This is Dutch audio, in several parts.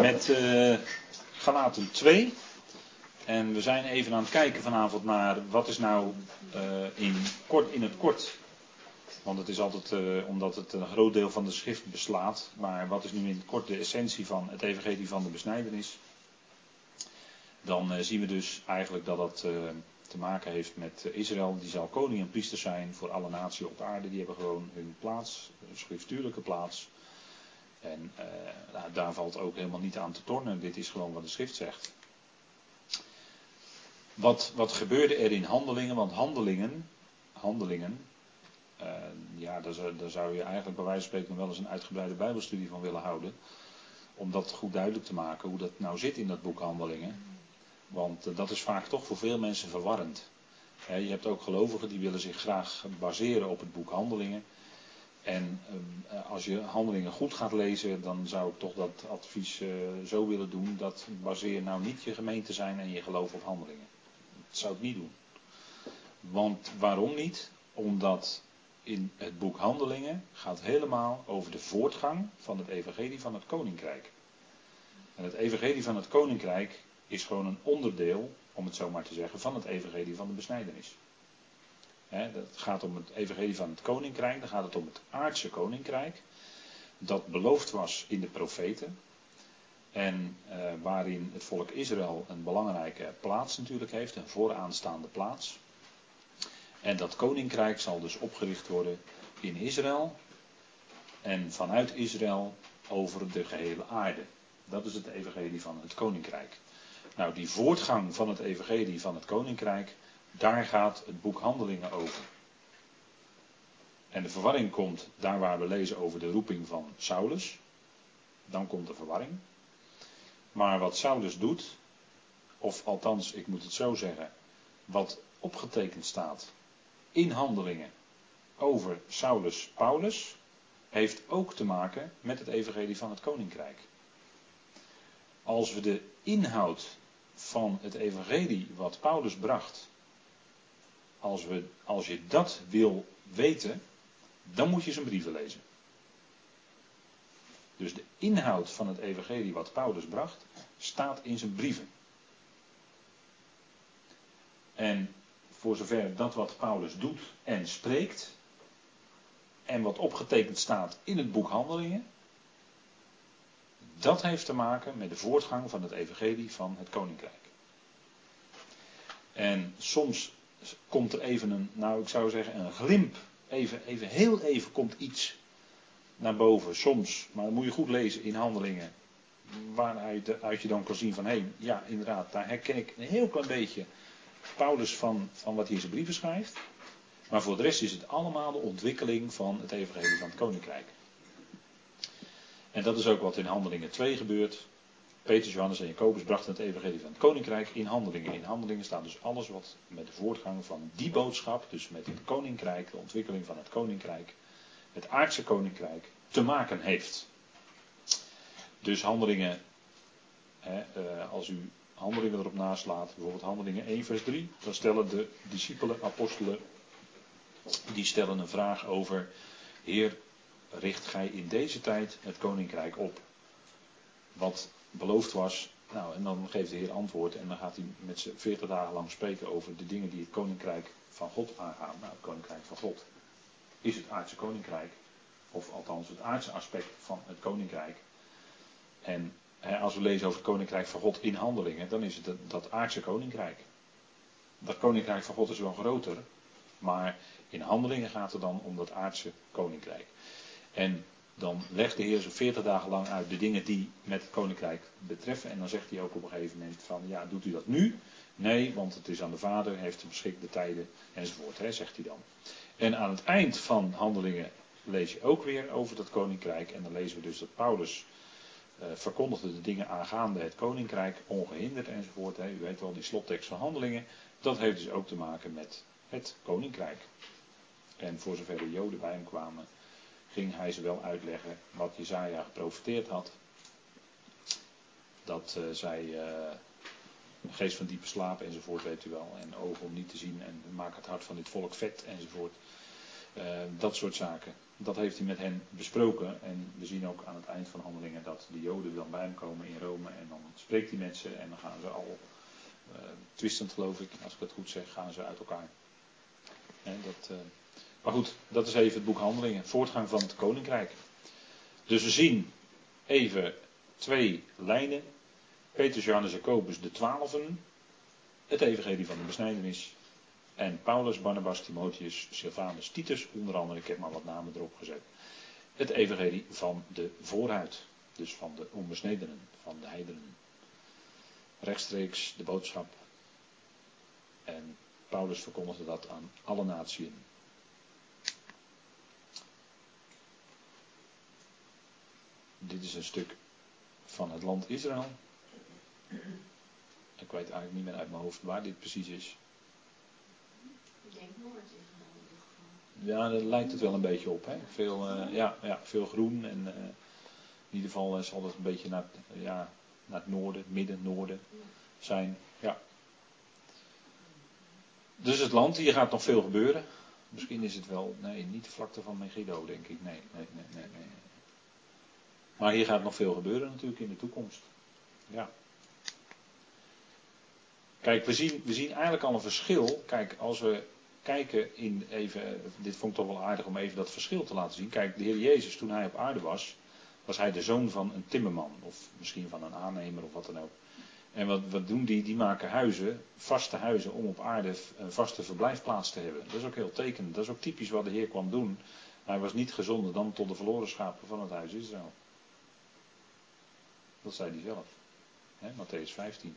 met uh, Galaten 2. En we zijn even aan het kijken vanavond naar wat is nou uh, in, kort, in het kort. Want het is altijd uh, omdat het een groot deel van de schrift beslaat. Maar wat is nu in het kort de essentie van het evangelie van de besnijdenis? Dan zien we dus eigenlijk dat dat te maken heeft met Israël. Die zal koning en priester zijn voor alle naties op aarde. Die hebben gewoon hun plaats, een schriftuurlijke plaats. En uh, nou, daar valt ook helemaal niet aan te tornen. Dit is gewoon wat de schrift zegt. Wat, wat gebeurde er in handelingen? Want handelingen, handelingen, uh, ja, daar zou, je eigenlijk bij wijze van spreken wel eens een uitgebreide bijbelstudie van willen houden. Om dat goed duidelijk te maken, hoe dat nou zit in dat boek Handelingen. Want uh, dat is vaak toch voor veel mensen verwarrend. je hebt ook gelovigen die willen zich graag baseren op het boek Handelingen. En uh, als je handelingen goed gaat lezen, dan zou ik toch dat advies uh, zo willen doen. Dat baseer nou niet je gemeente zijn en je geloof op handelingen. Dat zou ik niet doen. Want waarom niet? Omdat in het boek Handelingen gaat helemaal over de voortgang van het evangelie van het koninkrijk. En het evangelie van het koninkrijk is gewoon een onderdeel, om het zo maar te zeggen, van het evangelie van de besnijdenis. Het gaat om het evangelie van het koninkrijk, dan gaat het om het aardse koninkrijk. Dat beloofd was in de profeten. En eh, waarin het volk Israël een belangrijke plaats natuurlijk heeft, een vooraanstaande plaats. En dat koninkrijk zal dus opgericht worden in Israël. En vanuit Israël over de gehele aarde. Dat is het evangelie van het koninkrijk. Nou, die voortgang van het evangelie van het koninkrijk, daar gaat het boek Handelingen over. En de verwarring komt daar waar we lezen over de roeping van Saulus. Dan komt de verwarring. Maar wat Saulus doet, of althans, ik moet het zo zeggen, wat opgetekend staat in handelingen over Saulus Paulus, heeft ook te maken met het evangelie van het koninkrijk. Als we de inhoud van het evangelie wat Paulus bracht, als, we, als je dat wil weten, dan moet je zijn brieven lezen. Dus de inhoud van het evangelie wat Paulus bracht, staat in zijn brieven. En voor zover dat wat Paulus doet en spreekt, en wat opgetekend staat in het boek Handelingen, dat heeft te maken met de voortgang van het evangelie van het koninkrijk. En soms komt er even een, nou ik zou zeggen een glimp, even, even heel even komt iets naar boven, soms, maar dat moet je goed lezen in handelingen, waaruit uit je dan kan zien van hé, hey, ja inderdaad, daar herken ik een heel klein beetje Paulus van, van wat hij in zijn brieven schrijft. Maar voor de rest is het allemaal de ontwikkeling van het evangelie van het koninkrijk. En dat is ook wat in Handelingen 2 gebeurt. Petrus, Johannes en Jacobus brachten het evangelie van het koninkrijk in handelingen. In handelingen staat dus alles wat met de voortgang van die boodschap, dus met het koninkrijk, de ontwikkeling van het koninkrijk, het aardse koninkrijk, te maken heeft. Dus handelingen, hè, eh, als u handelingen erop naslaat, bijvoorbeeld handelingen 1 vers 3, dan stellen de discipelen, apostelen, die stellen een vraag over, Heer, richt gij in deze tijd het koninkrijk op? Wat beloofd was. Nou, en dan geeft de Heer antwoord en dan gaat hij met ze 40 dagen lang spreken over de dingen die het koninkrijk van God aangaan. Nou, het koninkrijk van God is het aardse koninkrijk, of althans het aardse aspect van het koninkrijk. En hè, als we lezen over het koninkrijk van God in handelingen, dan is het dat, dat aardse koninkrijk. Dat koninkrijk van God is wel groter, maar in handelingen gaat het dan om dat aardse koninkrijk. En dan legt de Heer zo 40 dagen lang uit de dingen die met het koninkrijk betreffen. En dan zegt hij ook op een gegeven moment van, ja, doet u dat nu? Nee, want het is aan de Vader, heeft de tijden enzovoort, hè, zegt hij dan. En aan het eind van handelingen lees je ook weer over dat koninkrijk. En dan lezen we dus dat Paulus uh, verkondigde de dingen aangaande het koninkrijk, ongehinderd enzovoort. Hè. U weet wel, die slottekst van handelingen. Dat heeft dus ook te maken met het koninkrijk. En voor zover de Joden bij hem kwamen, ging hij ze wel uitleggen wat Jezaja geprofiteerd had. Dat zij uh, geest van diepe slaap enzovoort, weet u wel. En ogen om niet te zien en maak het hart van dit volk vet enzovoort. dat soort zaken. Dat heeft hij met hen besproken. En we zien ook aan het eind van handelingen dat de Joden dan bij hem komen in Rome. En dan spreekt hij met ze en dan gaan ze al twistend geloof ik, als ik het goed zeg, gaan ze uit elkaar. dat, uh, maar goed, dat is even het boek Handelingen. Voortgang van het koninkrijk. Dus we zien even twee lijnen. Petrus, Johannes, Jacobus, de twaalfen. Het evangelie van de besnijdenis. En Paulus, Barnabas, Timotheus, Silvanus, Titus, onder andere, ik heb maar wat namen erop gezet. Het evangelie van de voorhuid. Dus van de onbesnedenen, van de heidenen. Rechtstreeks de boodschap. En Paulus verkondigde dat aan alle naties. Dit is een stuk van het land Israël. Ik weet eigenlijk niet meer uit mijn hoofd waar dit precies is. Ik denk Noord-Israël in ieder geval. Ja, daar lijkt het wel een beetje op. Hè? Veel, uh, ja, ja, veel groen en uh, in ieder geval uh, zal het een beetje naar, ja, naar het noorden, midden, noorden zijn. Ja. Dus het land, hier gaat nog veel gebeuren. Misschien is het wel, nee, niet de vlakte van Megiddo, denk ik. Nee, nee, nee, nee, nee. Maar hier gaat nog veel gebeuren natuurlijk in de toekomst. Ja. Kijk, we zien, we zien eigenlijk al een verschil. Kijk, als we kijken in even, dit vond ik toch wel aardig om even dat verschil te laten zien. Kijk, de Heer Jezus, toen hij op aarde was, was hij de zoon van een timmerman. Of misschien van een aannemer of wat dan ook. En wat, wat doen die? Die maken huizen, vaste huizen, om op aarde een vaste verblijfplaats te hebben. Dat is ook heel tekenend. Dat is ook typisch wat de Heer kwam doen. Hij was niet gezonden dan tot de verloren schapen van het huis Israël. Dat zei hij zelf. He, Matthäus 15.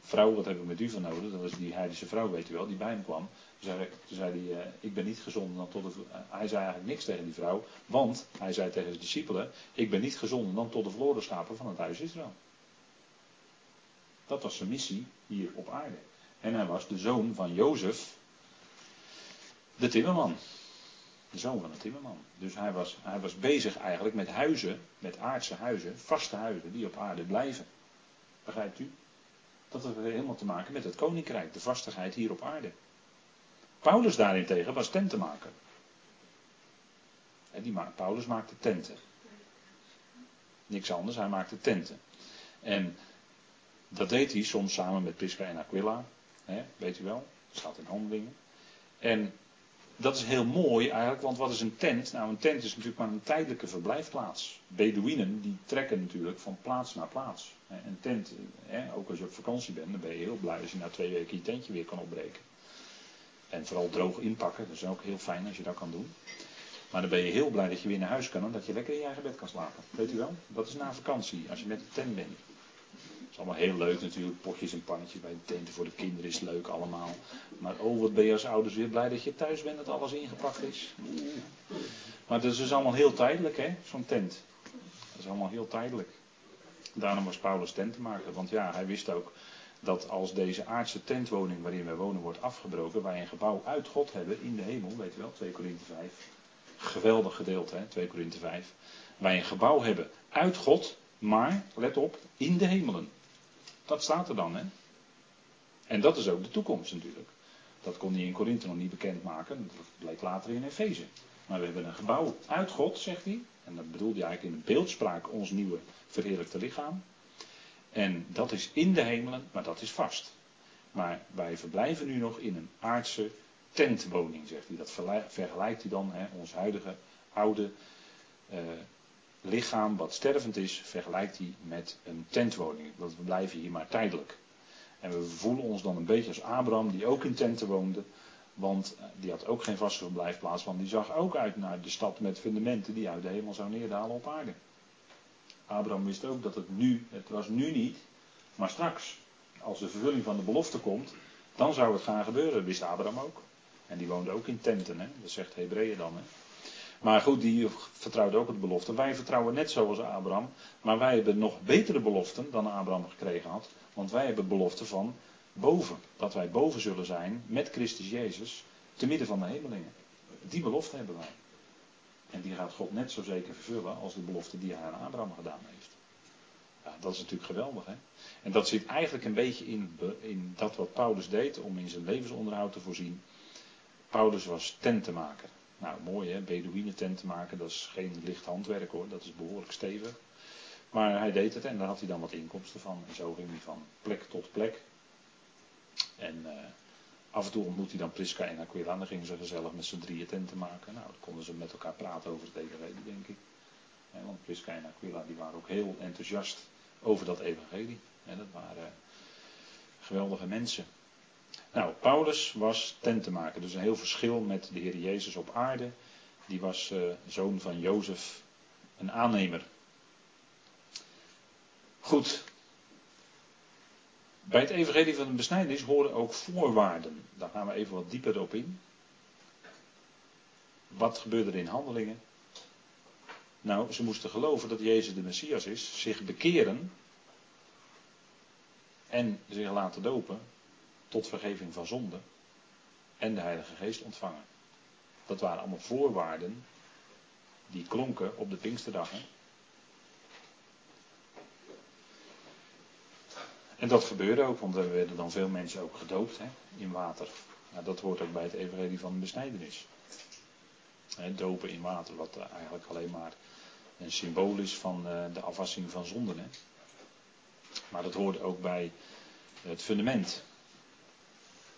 Vrouw, wat heb ik met u van nodig? Dat was die heidense vrouw, weet u wel, die bij hem kwam. Toen zei, zei hij, uh, ik ben niet gezonden dan tot de... Uh, hij zei eigenlijk niks tegen die vrouw. Want, hij zei tegen de discipelen, ik ben niet gezonden dan tot de verloren schapen van het huis Israël. Dat was zijn missie hier op aarde. En hij was de zoon van Jozef, de timmerman. De zoon van een timmerman. Dus hij was, hij was bezig eigenlijk met huizen, met aardse huizen, vaste huizen die op aarde blijven. Begrijpt u? Dat heeft helemaal te maken met het koninkrijk, de vastigheid hier op aarde. Paulus daarentegen was tentenmaker. En die Paulus maakte tenten. Niks anders, hij maakte tenten. En dat deed hij soms samen met Prisca en Aquila. Hè, weet u wel, dat staat in handelingen. En dat is heel mooi eigenlijk, want wat is een tent? Nou, een tent is natuurlijk maar een tijdelijke verblijfplaats. Bedouinen die trekken natuurlijk van plaats naar plaats. Een tent, hè, ook als je op vakantie bent, dan ben je heel blij als je na twee weken je tentje weer kan opbreken. En vooral droog inpakken, dat is ook heel fijn als je dat kan doen. Maar dan ben je heel blij dat je weer naar huis kan en dat je lekker in je eigen bed kan slapen. Weet u wel? Dat is na vakantie, als je met de tent bent is allemaal heel leuk natuurlijk. Potjes en pannetjes bij de tenten voor de kinderen is leuk allemaal. Maar oh, wat ben je als ouders weer blij dat je thuis bent, dat alles ingepakt is. Maar dat is dus allemaal heel tijdelijk, hè, zo'n tent. Dat is allemaal heel tijdelijk. Daarom was Paulus tentenmaker. Want ja, hij wist ook dat als deze aardse tentwoning waarin wij wonen wordt afgebroken, wij een gebouw uit God hebben in de hemel, weet je wel, 2 Korinthe 5. Geweldig gedeelte, hè, 2 Korinthe 5. Wij een gebouw hebben uit God, maar, let op, in de hemelen. Dat staat er dan, hè? En dat is ook de toekomst natuurlijk. Dat kon hij in Korinthe nog niet bekendmaken. Dat bleek later in Efeze. Maar we hebben een gebouw uit God, zegt hij. En dat bedoelde hij eigenlijk in de beeldspraak ons nieuwe verheerlijkte lichaam. En dat is in de hemelen, maar dat is vast. Maar wij verblijven nu nog in een aardse tentwoning, zegt hij. Dat vergelijkt hij dan, hè, ons huidige oude uh, lichaam wat stervend is, vergelijkt hij met een tentwoning. Want we blijven hier maar tijdelijk. En we voelen ons dan een beetje als Abraham, die ook in tenten woonde. Want eh, die had ook geen vaste verblijfplaats, want die zag ook uit naar de stad met fundamenten die uit de hemel zou neerdalen op aarde. Abraham wist ook dat het nu, het was nu niet, maar straks, als de vervulling van de belofte komt, dan zou het gaan gebeuren. Wist Abraham ook. En die woonde ook in tenten, hè? dat zegt Hebreeën dan. Hè? Maar goed, die vertrouwde ook het belofte. Wij vertrouwen net zoals Abraham. Maar wij hebben nog betere beloften dan Abraham gekregen had. Want wij hebben belofte van boven. Dat wij boven zullen zijn met Christus Jezus. Te midden van de hemelingen. Die belofte hebben wij. En die gaat God net zo zeker vervullen als de belofte die hij aan Abraham gedaan heeft. Ja, dat is natuurlijk geweldig. Hè? En dat zit eigenlijk een beetje in, in dat wat Paulus deed om in zijn levensonderhoud te voorzien. Paulus was tentenmaker. Nou, mooi hè, Bedouinententen maken, dat is geen licht handwerk hoor, dat is behoorlijk stevig. Maar hij deed het en daar had hij dan wat inkomsten van. En zo ging hij van plek tot plek. En uh, af en toe ontmoet hij dan Priska en Aquila. En dan gingen ze gezellig met z'n drieën tenten maken. Nou, dan konden ze met elkaar praten over het evangelie, denk ik. want Priska en Aquila die waren ook heel enthousiast over dat evangelie. En dat waren geweldige mensen. Nou, Paulus was tentenmaker. Dus een heel verschil met de Heer Jezus op aarde. Die was uh, zoon van Jozef, een aannemer. Goed. Bij het evangelie van de besnijdenis horen ook voorwaarden. Daar gaan we even wat dieper op in. Wat gebeurde er in handelingen? Nou, ze moesten geloven dat Jezus de Messias is, zich bekeren en zich laten dopen tot vergeving van zonde en de Heilige Geest ontvangen. Dat waren allemaal voorwaarden die klonken op de Pinksterdag. Hè? En dat gebeurde ook, want er werden dan veel mensen ook gedoopt hè, in water. Nou, dat hoort ook bij het evangelie van de besnijdenis. Hè, dopen in water, wat eigenlijk alleen maar een symbool is van uh, de afwassing van zonden. Hè. Maar dat hoort ook bij het fundament.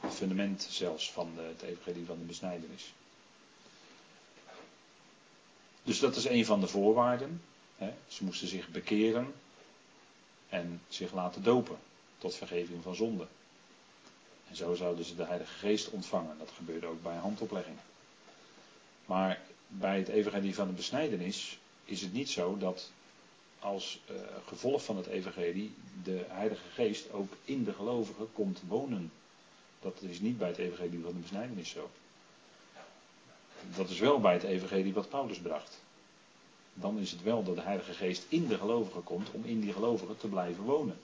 Het fundament zelfs van de, het evangelie van de besnijdenis. Dus dat is een van de voorwaarden. Hè. Ze moesten zich bekeren en zich laten dopen tot vergeving van zonde. En zo zouden ze de Heilige Geest ontvangen. Dat gebeurde ook bij handoplegging. Maar bij het evangelie van de besnijdenis is het niet zo dat als uh, gevolg van het evangelie de Heilige Geest ook in de gelovigen komt wonen. Dat is niet bij het evangelie van de besnijdenis zo. Dat is wel bij het evangelie wat Paulus bracht. Dan is het wel dat de Heilige Geest in de gelovigen komt om in die gelovigen te blijven wonen.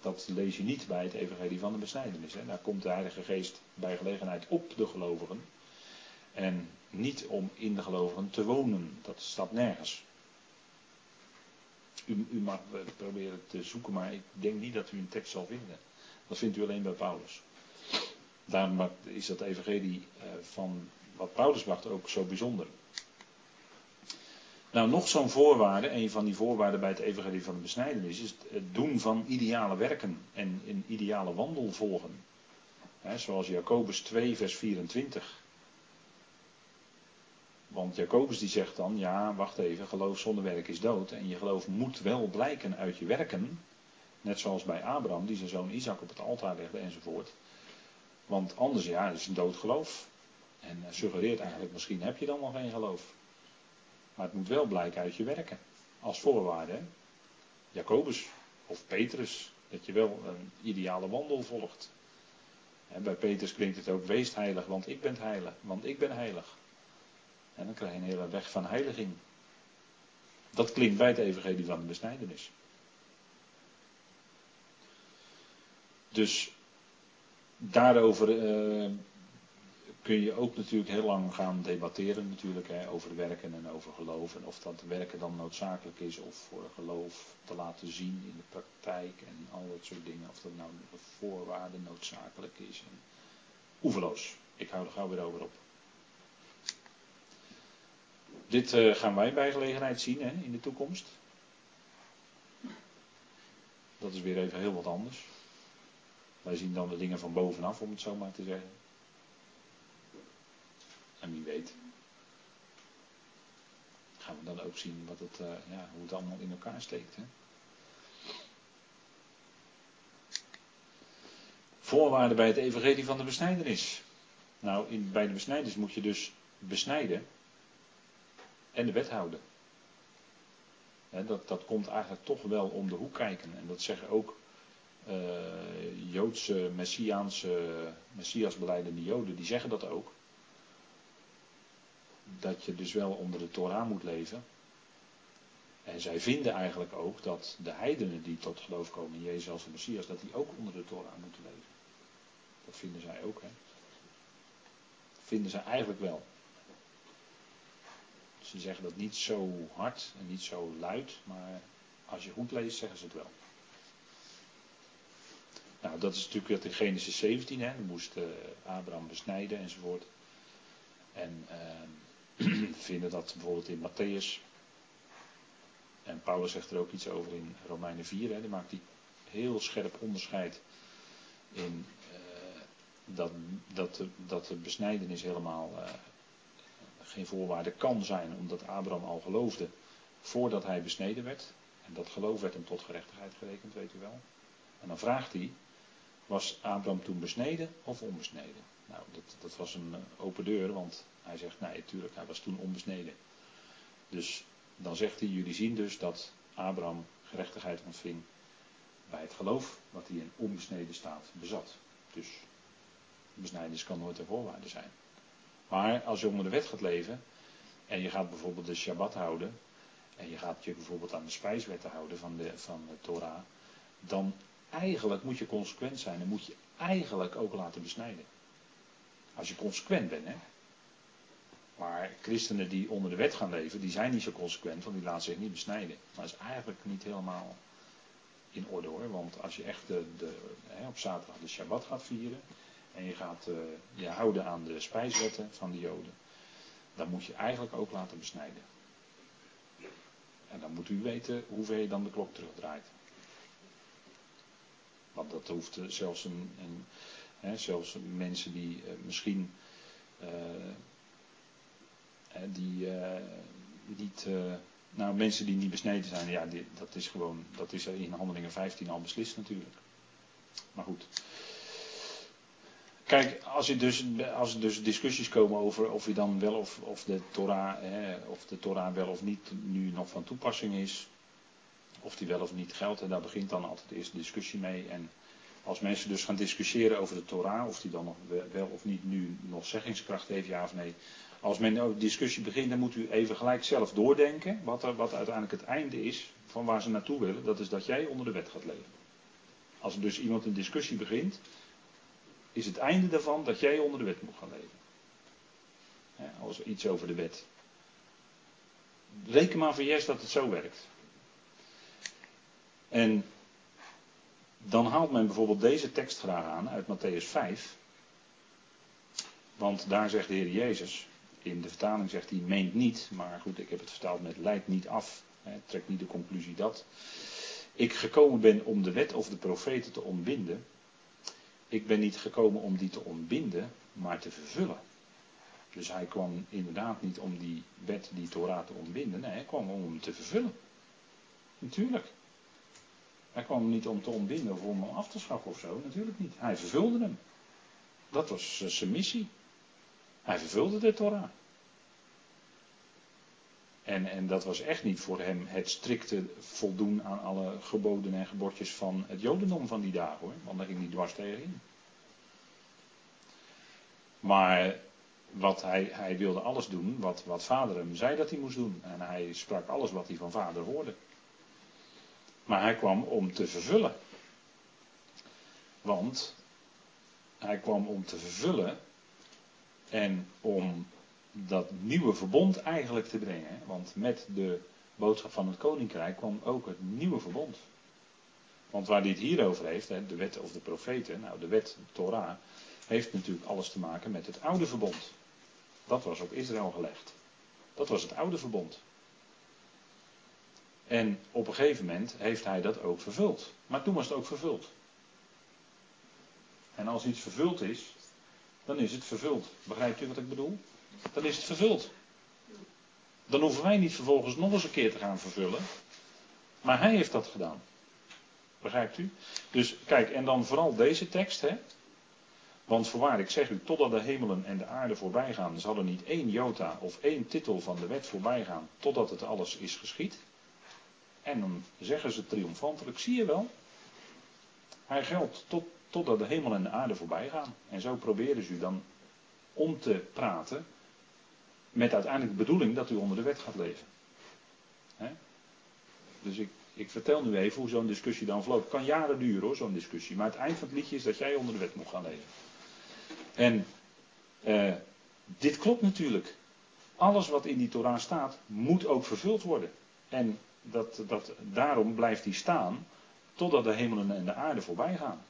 Dat lees je niet bij het evangelie van de besnijdenis. Hè. Daar komt de Heilige Geest bij gelegenheid op de gelovigen. En niet om in de gelovigen te wonen. Dat staat nergens. U, u, mag proberen te zoeken, maar ik denk niet dat u een tekst zal vinden. Dat vindt u alleen bij Paulus. Daarom is dat evangelie eh, van wat Paulus bracht ook zo bijzonder. Nou, nog zo'n voorwaarde, een van die voorwaarden bij het evangelie van de besnijdenis, is het doen van ideale werken en een ideale wandel volgen. zoals Jacobus 2, vers 24. Want Jacobus die zegt dan, ja, wacht even, geloof zonder werk is dood. En je geloof moet wel blijken uit je werken. Net zoals bij Abraham, die zijn zoon Isaac op het altaar legde enzovoort. Want anders, ja, is een dood geloof. En suggereert eigenlijk, misschien heb je dan nog geen geloof. Maar het moet wel blijken uit je werken. Als voorwaarde. Jacobus of Petrus. Dat je wel een ideale wandel volgt. En bij Petrus klinkt het ook: wees heilig, want ik ben heilig. Want ik ben heilig. En dan krijg je een hele weg van heiliging. Dat klinkt bij het evangelie van de besnijdenis. Dus daarover uh, kun je ook natuurlijk heel lang gaan debatteren natuurlijk hè, over werken en over geloof. En of dat werken dan noodzakelijk is of voor geloof te laten zien in de praktijk en al dat soort dingen. Of dat nou een voorwaarde noodzakelijk is. En. Ik hou er gauw weer over op. Dit uh, gaan wij bij gelegenheid zien hè, in de toekomst. Dat is weer even heel wat anders. Wij zien dan de dingen van bovenaf, om het zo maar te zeggen. En wie weet. Gaan we dan ook zien wat het, uh, ja, hoe het allemaal in elkaar steekt. Hè? Voorwaarden bij het evangelie van de besnijdenis. Nou, in, bij de besnijdenis moet je dus besnijden en de wet houden. dat, dat komt eigenlijk toch wel om de hoek kijken. En dat zeggen ook uh, Joodse, Messiaanse, Messiasbeleidende Joden, die zeggen dat ook dat je dus wel onder de Torah moet leven. En zij vinden eigenlijk ook dat de heidenen die tot geloof komen in Jezus als de Messias, dat die ook onder de Torah moeten leven. Dat vinden zij ook, hè. Dat vinden zij eigenlijk wel. Ze zeggen dat niet zo hard en niet zo luid, maar als je goed leest zeggen ze het wel. Nou, dat is natuurlijk wat in Genesis 17, hè. Moest uh, Abraham besnijden enzovoort. En uh, we vinden dat bijvoorbeeld in Matthäus. En Paulus zegt er ook iets over in Romeinen 4. Hè, die maakt die heel scherp onderscheid in uh, dat, dat, de, dat de besnijdenis helemaal uh, geen voorwaarde kan zijn, omdat Abraham al geloofde voordat hij besneden werd. En dat geloof werd hem tot gerechtigheid gerekend, weet u wel. En dan vraagt hij, was Abraham toen besneden of onbesneden? Nou, dat, dat was een eh, open deur, want hij zegt, nee, natuurlijk, hij was toen onbesneden. Dus dan zegt hij, jullie zien dus dat Abraham gerechtigheid ontving bij het geloof wat hij in onbesneden staat bezat. Dus besnijdenis kan nooit een voorwaarde zijn. Maar als je onder de wet gaat leven en je gaat bijvoorbeeld de Shabbat houden en je gaat je bijvoorbeeld aan de spijswetten houden van de, van de Torah, dan eigenlijk moet je consequent zijn en moet je eigenlijk ook laten besnijden. Als je consequent bent, hè. Maar christenen die onder de wet gaan leven, die zijn niet zo consequent, want die laten zich niet besnijden. Maar dat is eigenlijk niet helemaal in orde hoor. Want als je echt de, de, hè, op zaterdag de Shabbat gaat vieren en je gaat uh, je houden aan de spijswetten van de Joden, dan moet je eigenlijk ook laten besnijden. En dan moet u weten hoeveel je dan de klok terugdraait. Want dat hoeft uh, zelfs, een, hè, zelfs mensen die uh, misschien die niet nou, mensen die niet besneden zijn, ja, dat is gewoon, dat is in handelingen 15 al beslist natuurlijk. Maar goed. Kijk, als, je dus, als er dus discussies komen over of je dan wel of, of, de Torah, hè, of de Torah wel of niet nu nog van toepassing is, of die wel of niet geldt, en daar begint dan altijd eerst de discussie mee. En als mensen dus gaan discussiëren over de Torah, of die dan wel of niet nu nog zeggingskracht heeft, ja of nee, als men een discussie begint, dan moet u even gelijk zelf doordenken wat, wat uiteindelijk het einde is van waar ze naartoe willen. Dat is dat jij onder de wet gaat leven. Als er dus iemand een discussie begint, is het einde daarvan dat jij onder de wet moet gaan leven. als iets over de wet. Reken maar voor yes dat het zo werkt. En dan haalt men bijvoorbeeld deze tekst graag aan uit Matthäus 5. Want daar zegt de Heer Jezus, in de vertaling zegt hij meent niet, maar goed, ik heb het vertaald met leidt niet af. Hè, trek niet de conclusie dat. Ik gekomen ben om de wet of de profeten te ontbinden. Ik ben niet gekomen om die te ontbinden, maar te vervullen. Dus hij kwam inderdaad niet om die wet, die Torah te ontbinden. Nee, hij kwam om hem te vervullen. Natuurlijk. Hij kwam niet om te ontbinden of om hem af te schaffen of zo. Natuurlijk niet. Hij vervulde hem. Dat was eh, zijn missie. Hij vervulde de Torah. En, en dat was echt niet voor hem het strikte voldoen aan alle geboden en gebodjes van het Jodendom van die dagen hoor. Want daar ging hij dwars tegenin. Maar wat hij, hij wilde alles doen wat, wat vader hem zei dat hij moest doen. En hij sprak alles wat hij van vader hoorde. Maar hij kwam om te vervullen. Want hij kwam om te vervullen en om dat nieuwe verbond eigenlijk te brengen. Want met de boodschap van het koninkrijk kwam ook het nieuwe verbond. Want waar dit hier over heeft, de wet of de profeten, nou de wet, de Torah, heeft natuurlijk alles te maken met het oude verbond. Dat was op Israël gelegd. Dat was het oude verbond. En op een gegeven moment heeft hij dat ook vervuld. Maar toen was het ook vervuld. En als iets vervuld is, dan is het vervuld. Begrijpt u wat ik bedoel? Dan is het vervuld. Dan hoeven wij niet vervolgens nog eens een keer te gaan vervullen. Maar hij heeft dat gedaan. Begrijpt u? Dus kijk, en dan vooral deze tekst, hè. Want voorwaar, ik zeg u, totdat de hemelen en de aarde voorbij gaan, zal er niet één jota of één titel van de wet voorbij gaan, totdat het alles is geschied. En dan zeggen ze triomfantelijk, zie je wel, hij geldt tot, totdat de hemel en de aarde voorbij gaan. En zo proberen ze u dan om te praten met uiteindelijk de bedoeling dat u onder de wet gaat leven. Dus ik, ik vertel nu even hoe zo'n discussie dan verloopt. Het kan jaren duren hoor, zo'n discussie. Maar het eind van het liedje is dat jij onder de wet moet gaan leven. En eh, dit klopt natuurlijk. Alles wat in die Torah staat, moet ook vervuld worden. En dat, dat, daarom blijft die staan totdat de hemelen en de aarde voorbij gaan.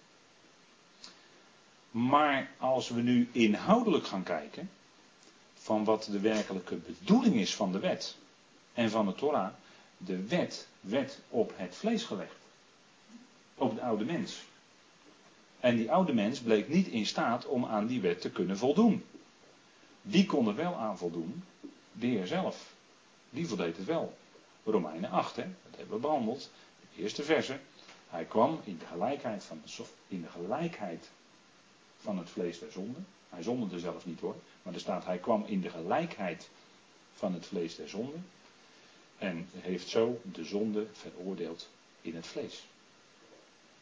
Maar als we nu inhoudelijk gaan kijken, van wat de werkelijke bedoeling is van de wet en van de Torah. De wet werd op het vlees gelegd. Op de oude mens. En die oude mens bleek niet in staat om aan die wet te kunnen voldoen. Wie kon er wel aan voldoen? De Heer zelf. Die voldeed het wel. Romeinen 8, hè? dat hebben we behandeld. De eerste verse. Hij kwam in de gelijkheid van, in de gelijkheid van het vlees der zonde. Hij zonde er zelf niet hoor. Maar er staat, hij kwam in de gelijkheid van het vlees der zonde. En heeft zo de zonde veroordeeld in het vlees.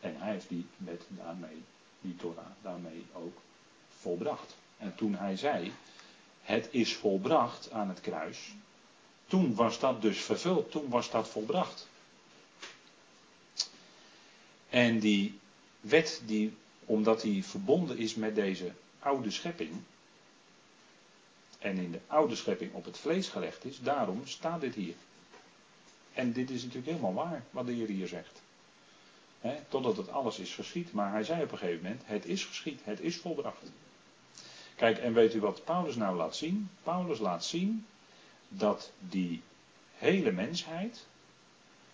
En hij heeft die met daarmee, die Torah, daarmee ook volbracht. En toen hij zei, het is volbracht aan het kruis, toen was dat dus vervuld, toen was dat volbracht. En die wet, die, omdat die verbonden is met deze oude schepping, en in de oude schepping op het vlees gelegd is, daarom staat dit hier. En dit is natuurlijk helemaal waar, wat de Heer hier zegt. totdat het alles is geschied. Maar hij zei op een gegeven moment, het is geschied, het is volbracht. Kijk, en weet u wat Paulus nou laat zien? Paulus laat zien dat die hele mensheid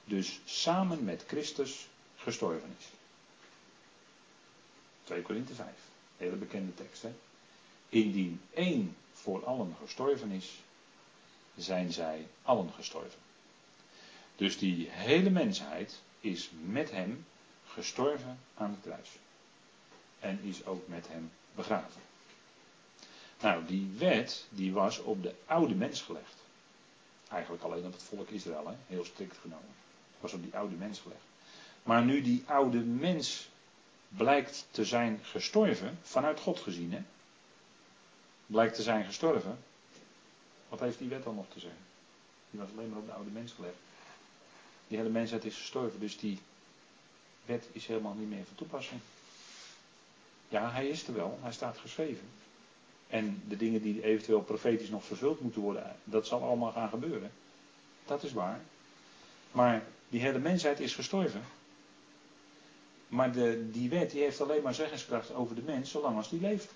dus samen met Christus gestorven is. 2 Korinthe 5, hele bekende tekst. Hè? Indien één voor allen gestorven is, zijn zij allen gestorven. Dus die hele mensheid is met hem gestorven aan het kruis. En is ook met hem begraven. Nou, die wet die was op de oude mens gelegd. Eigenlijk alleen op het volk Israël, hè? heel strikt genomen. Was op die oude mens gelegd. Maar nu die oude mens blijkt te zijn gestorven, vanuit God gezien, hè? blijkt te zijn gestorven. Wat heeft die wet dan nog te zeggen? Die was alleen maar op de oude mens gelegd. Die hele mensheid is gestorven, dus die wet is helemaal niet meer van toepassing. Ja, hij is er wel, hij staat geschreven. En de dingen die eventueel profetisch nog vervuld moeten worden, dat zal allemaal gaan gebeuren. Dat is waar. Maar die hele mensheid is gestorven. Maar de, die wet die heeft alleen maar zeggenskracht over de mens zolang als die leeft.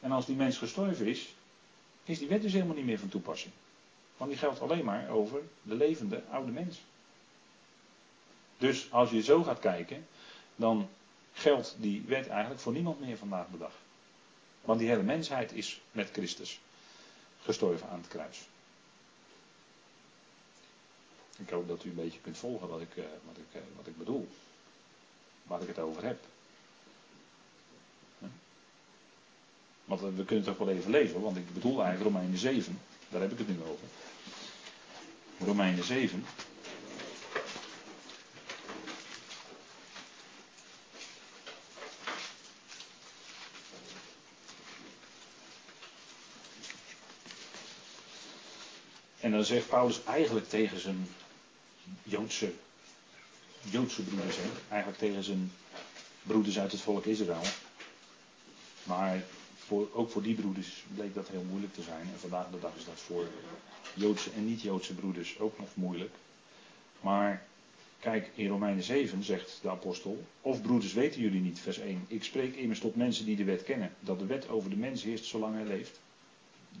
En als die mens gestorven is, is die wet dus helemaal niet meer van toepassing. Want die geldt alleen maar over de levende oude mens. Dus als je zo gaat kijken, dan geldt die wet eigenlijk voor niemand meer vandaag de dag. Want die hele mensheid is met Christus gestorven aan het kruis. Ik hoop dat u een beetje kunt volgen wat ik, eh, wat ik, eh, wat ik bedoel. Waar ik het over heb. Want we kunnen het toch wel even lezen, want ik bedoel eigenlijk Romeinen 7. Daar heb ik het nu over. Romeinen 7. Dan zegt Paulus eigenlijk tegen zijn Joodse, broeders, eigenlijk tegen zijn broeders uit het volk Israël. Maar ook voor die broeders bleek dat heel moeilijk te zijn. En vandaag de dag is dat voor Joodse en niet-Joodse broeders ook nog moeilijk. Maar kijk, in Romeinen 7 zegt de apostel: Of broeders weten jullie niet, vers 1. Ik spreek immers tot mensen die de wet kennen, dat de wet over de mens heerst zolang hij leeft.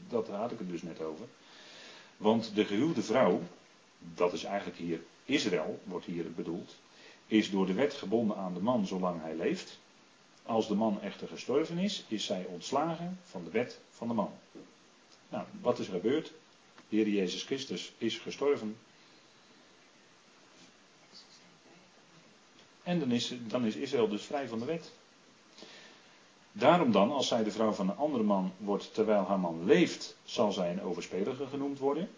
Dat had ik het dus net over. Want de gehuwde vrouw, dat is eigenlijk hier Israël, wordt hier bedoeld, is door de wet gebonden aan de man zolang hij leeft. Als de man echter gestorven is, is zij ontslagen van de wet van de man. Nou, wat is er gebeurd? De Heer Jezus Christus is gestorven. En dan is, dan is Israël dus vrij van de wet. Daarom dan, als zij de vrouw van een andere man wordt terwijl haar man leeft, zal zij een overspelige genoemd worden.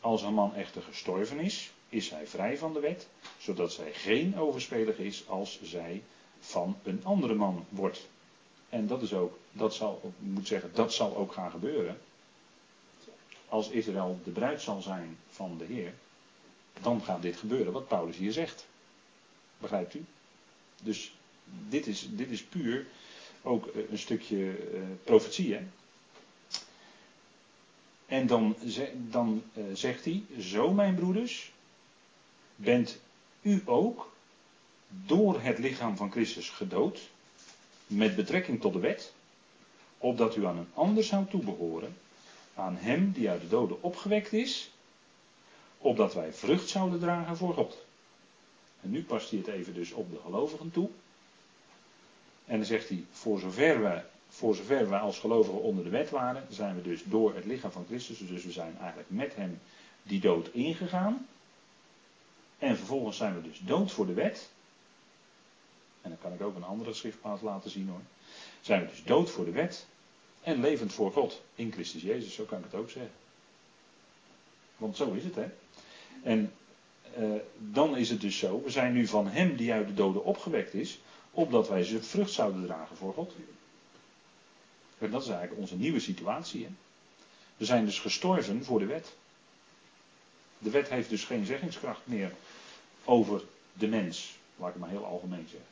Als haar man echter gestorven is, is zij vrij van de wet, zodat zij geen overspelige is als zij van een andere man wordt. En dat is ook, dat zal, ik moet zeggen, dat zal ook gaan gebeuren. Als Israël de bruid zal zijn van de Heer, dan gaat dit gebeuren wat Paulus hier zegt. Begrijpt u? Dus dit is, dit is puur ook een stukje uh, profetie. Hè? En dan, dan uh, zegt hij, zo mijn broeders, bent u ook door het lichaam van Christus gedood, met betrekking tot de wet, opdat u aan een ander zou toebehoren, aan hem die uit de doden opgewekt is, opdat wij vrucht zouden dragen voor God. En nu past hij het even dus op de gelovigen toe. En dan zegt hij, voor zover wij, voor zover als gelovigen onder de wet waren, zijn we dus door het lichaam van Christus, dus we zijn eigenlijk met hem die dood ingegaan. En vervolgens zijn we dus dood voor de wet. En dan kan ik ook een andere schriftplaats laten zien hoor. Zijn we dus dood voor de wet en levend voor God in Christus Jezus, zo kan ik het ook zeggen. Want zo is het hè. En uh, dan is het dus zo, we zijn nu van Hem die uit de doden opgewekt is, opdat wij zijn vrucht zouden dragen voor God. En dat is eigenlijk onze nieuwe situatie. Hè? We zijn dus gestorven voor de wet. De wet heeft dus geen zeggingskracht meer over de mens. Laat ik maar heel algemeen zeggen.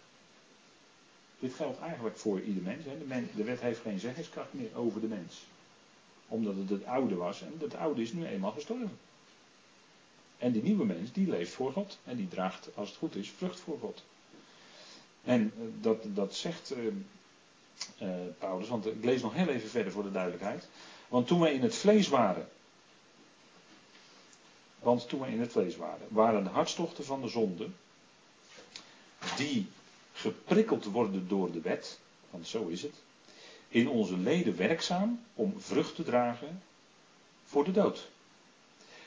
Dit geldt eigenlijk voor ieder mens. Hè. De, de, wet heeft geen zeggingskracht meer over de mens. Omdat het het oude was en het oude is nu eenmaal gestorven. En die nieuwe mens, die leeft voor God. En die draagt, als het goed is, vrucht voor God. En eh, dat, dat zegt uh, Paulus, want ik lees nog heel even verder voor de duidelijkheid. Want toen wij in het vlees waren, want toen wij in het vlees waren, waren de hartstochten van de zonde, die geprikkeld worden door de wet, want zo is het, in onze leden werkzaam om vrucht te dragen voor de dood.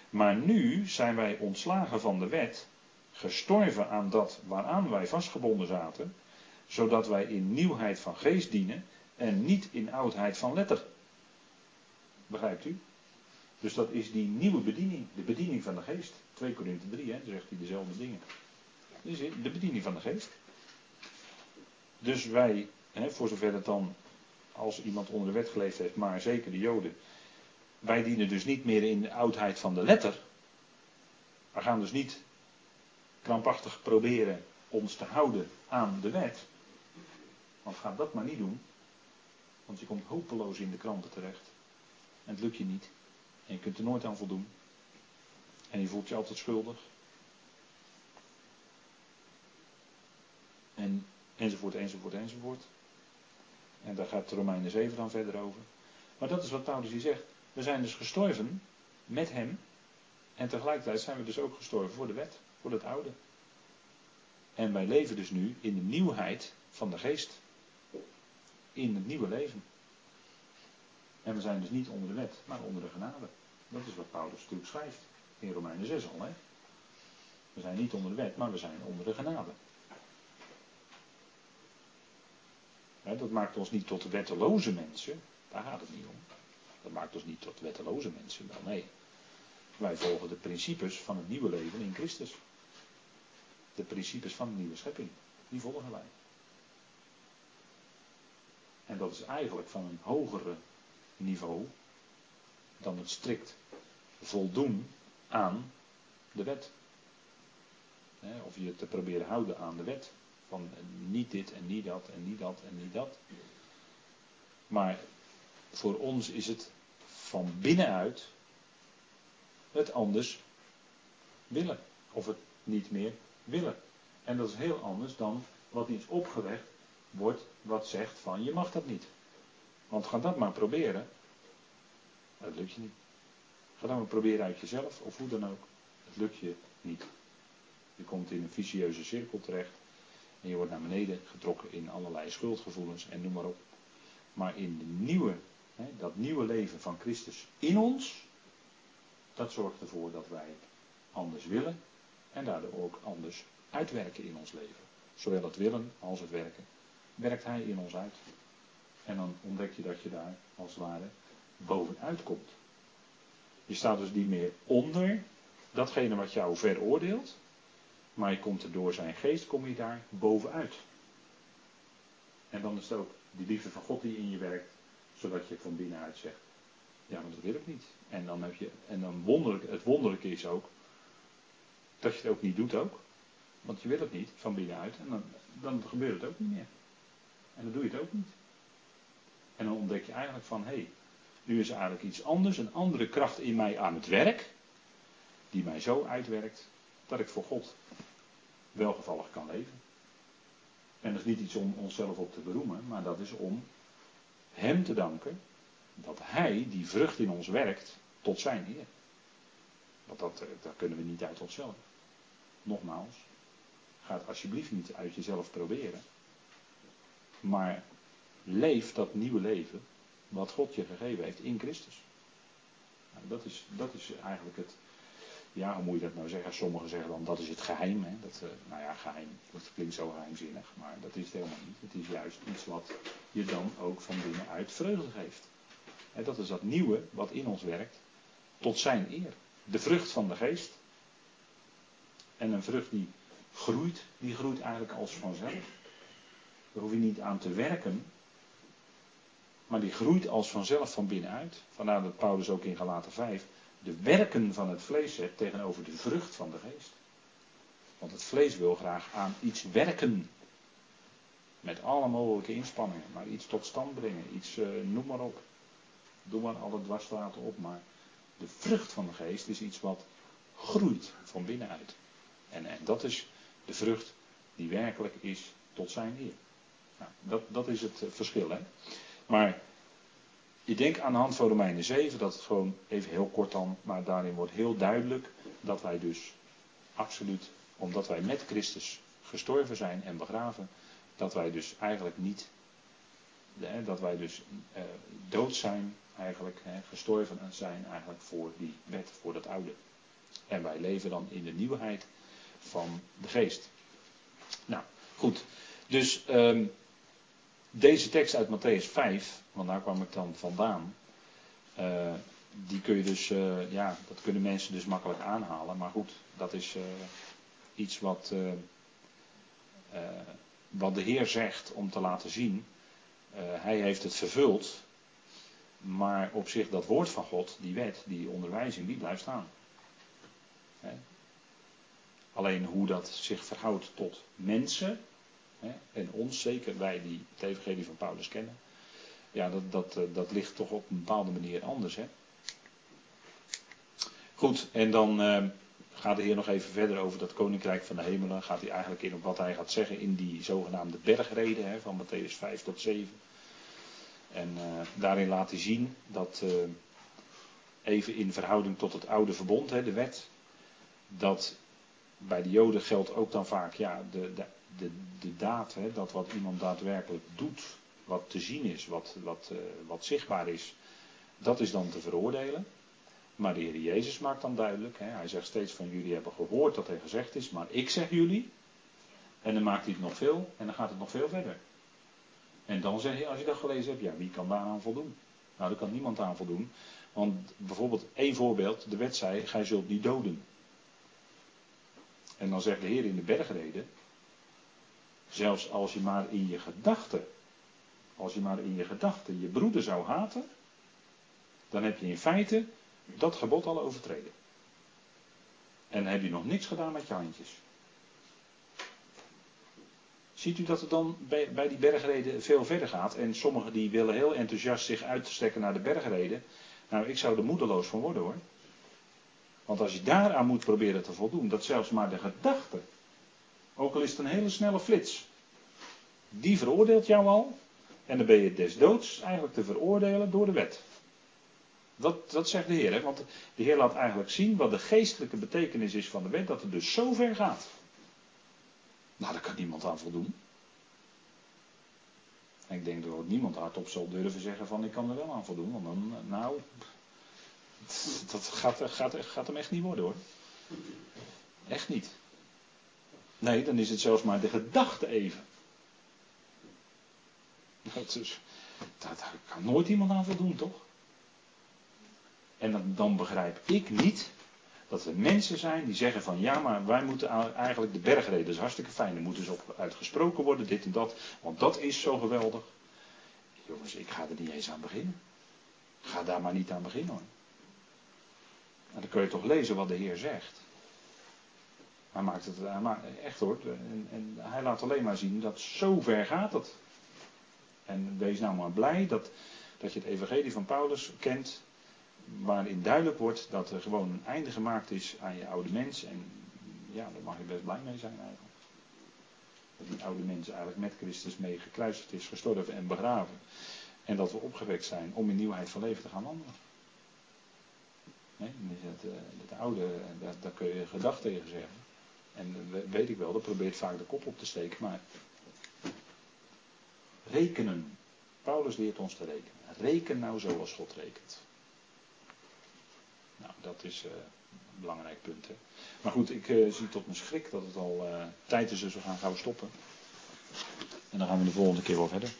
Maar nu zijn wij ontslagen van de wet, gestorven aan dat waaraan wij vastgebonden zaten, zodat wij in nieuwheid van geest dienen en niet in oudheid van letter. Begrijpt u? Dus dat is die nieuwe bediening, de bediening van de geest. 2 Korinthe 3, hè, zegt hij dezelfde dingen. Dus de bediening van de geest. Dus wij, hè, voor zover het dan, als iemand onder de wet geleefd heeft, maar zeker de Joden, wij dienen dus niet meer in de oudheid van de letter. We gaan dus niet krampachtig proberen ons te houden aan de wet. Want ga dat maar niet doen. Want je komt hopeloos in de kranten terecht. En het lukt je niet. En je kunt er nooit aan voldoen. En je voelt je altijd schuldig. En enzovoort, enzovoort, enzovoort. En daar gaat Romeinen 7 dan verder over. Maar dat is wat Paulus hier zegt. We zijn dus gestorven met hem. En tegelijkertijd zijn we dus ook gestorven voor de wet, voor het oude. En wij leven dus nu in de nieuwheid van de geest. In het nieuwe leven. En we zijn dus niet onder de wet, maar onder de genade. Dat is wat Paulus natuurlijk schrijft. In Romeinen 6 al. Hè? We zijn niet onder de wet, maar we zijn onder de genade. dat maakt ons niet tot wetteloze mensen. Daar gaat het niet om. Dat maakt ons niet tot wetteloze mensen. Wel nee. Wij volgen de principes van het nieuwe leven in Christus. De principes van de nieuwe schepping. Die volgen wij. En dat is eigenlijk van een hogere niveau dan het strikt voldoen aan de wet. Of je te proberen houden aan de wet. Van niet dit en niet dat en niet dat en niet dat. Maar voor ons is het van binnenuit het anders willen. Of het niet meer willen. En dat is heel anders dan wat iets opgelegd wordt wat zegt van je mag dat niet. Want ga dat maar proberen. Dat lukt je niet. Ga dat maar proberen uit jezelf of hoe dan ook. Het lukt je niet. Je komt in een vicieuze cirkel terecht. En je wordt naar beneden getrokken in allerlei schuldgevoelens en noem maar op. Maar in de nieuwe, hè, dat nieuwe leven van Christus in ons, dat zorgt ervoor dat wij anders willen en daardoor ook anders uitwerken in ons leven. Zowel het willen als het werken werkt Hij in ons uit. En dan ontdek je dat je daar als het ware bovenuit komt. Je staat dus niet meer onder datgene wat jou veroordeelt, maar je komt er door zijn geest, kom je daar bovenuit. En dan is het ook die liefde van God die in je werkt, zodat je van binnenuit zegt, ja, maar dat wil ik niet. En dan heb je, en dan wonderlijk, het wonderlijke is ook, dat je het ook niet doet ook. Want je wil het niet van binnenuit en dan, dan gebeurt het ook niet meer. En dan doe je het ook niet. En dan ontdek je eigenlijk van, hé, hey, nu is er eigenlijk iets anders, een andere kracht in mij aan het werk, die mij zo uitwerkt dat ik voor God welgevallig kan leven. En dat is niet iets om onszelf op te beroemen, maar dat is om Hem te danken dat Hij die vrucht in ons werkt tot zijn eer. Want dat, eh, dat kunnen we niet uit onszelf. Nogmaals, ga het alsjeblieft niet uit jezelf proberen. Maar leef dat nieuwe leven wat God je gegeven heeft in Christus. Nou, dat, is, dat is eigenlijk het. Ja, hoe moet je dat nou zeggen? Sommigen zeggen dan dat is het geheim. Hè? Dat, uh, nou ja, geheim, dat klinkt zo geheimzinnig, maar dat is het helemaal niet. Het is juist iets wat je dan ook van binnenuit vreugde geeft. En dat is dat nieuwe wat in ons werkt, tot zijn eer. De vrucht van de geest. En een vrucht die groeit, die groeit eigenlijk als vanzelf. Daar hoef je niet aan te werken, maar die groeit als vanzelf van binnenuit. Vandaar dat Paulus ook in Galaten 5 de werken van het vlees zet tegenover de vrucht van de geest. Want het vlees wil graag aan iets werken. Met alle mogelijke inspanningen. Maar iets tot stand brengen. Iets, uh, noem maar op. Doe maar alle dwarsstraten op. Maar de vrucht van de geest is iets wat groeit van binnenuit. En, en dat is de vrucht die werkelijk is tot zijn eer. Nou, dat, dat is het verschil. Hè? Maar ik denk aan de hand van Romeinen 7 dat het gewoon, even heel kort dan, maar daarin wordt heel duidelijk dat wij dus absoluut, omdat wij met Christus gestorven zijn en begraven, dat wij dus eigenlijk niet, hè, dat wij dus eh, dood zijn eigenlijk, hè, gestorven zijn eigenlijk voor die wet, voor dat oude. En wij leven dan in de nieuwheid van de geest. Nou, goed. Dus um, deze tekst uit Matthäus 5, want daar kwam ik dan vandaan. Uh, die kun je dus, uh, ja, dat kunnen mensen dus makkelijk aanhalen. Maar goed, dat is uh, iets wat, wat de Heer zegt om te laten zien. hij heeft het vervuld. Maar op zich dat woord van God, die wet, die onderwijzing, die blijft staan. Alleen hoe dat zich verhoudt tot mensen, en ons, zeker wij die het evangelie van Paulus kennen. Ja, dat, dat, eh, dat ligt toch op een bepaalde manier anders. Hè? Goed, en dan uh, gaat de Heer nog even verder over dat koninkrijk van de hemelen. Gaat hij eigenlijk in op wat hij gaat zeggen in die zogenaamde bergreden hè, van Matthäus 5 tot 7. En uh, daarin laat hij zien dat, even in verhouding tot het oude verbond, hè, de wet, dat bij de Joden geldt ook dan vaak ja, de, de, de, de daad, hè, dat wat iemand daadwerkelijk doet, wat te zien is, wat, wat, uh, wat zichtbaar is, dat is dan te veroordelen. Maar de Heer Jezus maakt dan duidelijk, hè, hij zegt steeds van jullie hebben gehoord dat er gezegd is, maar ik zeg jullie. En dan maakt hij het nog veel en dan gaat het nog veel verder. En dan zeg je, als je dat gelezen hebt, ja, wie kan daaraan voldoen? Nou, daar kan niemand aan voldoen. Want bijvoorbeeld één voorbeeld, de wet zei, gij zult niet doden. En dan zegt de Heer in de bergreden, Zelfs als je maar in je gedachten, als je maar in je gedachten je broeder zou haten, dan heb je in feite dat gebod al overtreden. En heb je nog niks gedaan met je handjes. Ziet u dat het dan bij, bij die bergreden veel verder gaat? En sommigen die willen heel enthousiast zich uitstrekken naar de bergreden. Nou, ik zou er moedeloos van worden hoor. Want als je daaraan moet proberen te voldoen, dat zelfs maar de gedachte ook al is het een hele snelle flits. Die veroordeelt jou al. En dan ben je des doods eigenlijk te veroordelen door de wet. Dat, dat zegt de Heer. Hè? Want de Heer laat eigenlijk zien wat de geestelijke betekenis is van de wet. Dat het dus zo ver gaat. Nou, daar kan niemand aan voldoen. En ik denk dat niemand hardop zal durven zeggen van ik kan er wel aan voldoen. Want dan, nou, dat gaat, gaat, gaat hem echt niet worden hoor. Echt niet. Nee, dan is het zelfs maar de gedachte even. Dat is, daar kan nooit iemand aan voldoen, toch? En dan, dan begrijp ik niet dat er mensen zijn die zeggen van ja, maar wij moeten eigenlijk de bergreden, dat is hartstikke fijn, er moet dus op uitgesproken worden, dit en dat, want dat is zo geweldig. Jongens, ik ga er niet eens aan beginnen. Ga daar maar niet aan beginnen hoor. Dan kun je toch lezen wat de Heer zegt. Hij maakt het echt hoor. En, en, hij laat alleen maar zien dat zo ver gaat het. En wees nou maar blij dat, dat je het evangelie van Paulus kent. Waarin duidelijk wordt dat er gewoon een einde gemaakt is aan je oude mens. En ja, daar mag je best blij mee zijn eigenlijk. Dat die oude mens eigenlijk met Christus mee gekruisigd is, gestorven en begraven. En dat we opgewekt zijn om in nieuwheid van leven te gaan wandelen. Nee, het, het oude, daar, daar kun je gedacht tegen zeggen. En weet ik wel, dat probeert vaak de kop op te steken, maar rekenen. Paulus leert ons te rekenen. Reken nou zoals God rekent. Nou, dat is uh, een belangrijk punt. Maar goed, ik uh, zie tot mijn schrik dat het al tijd is, dus we gaan gauw stoppen. En dan gaan we de volgende keer wel verder.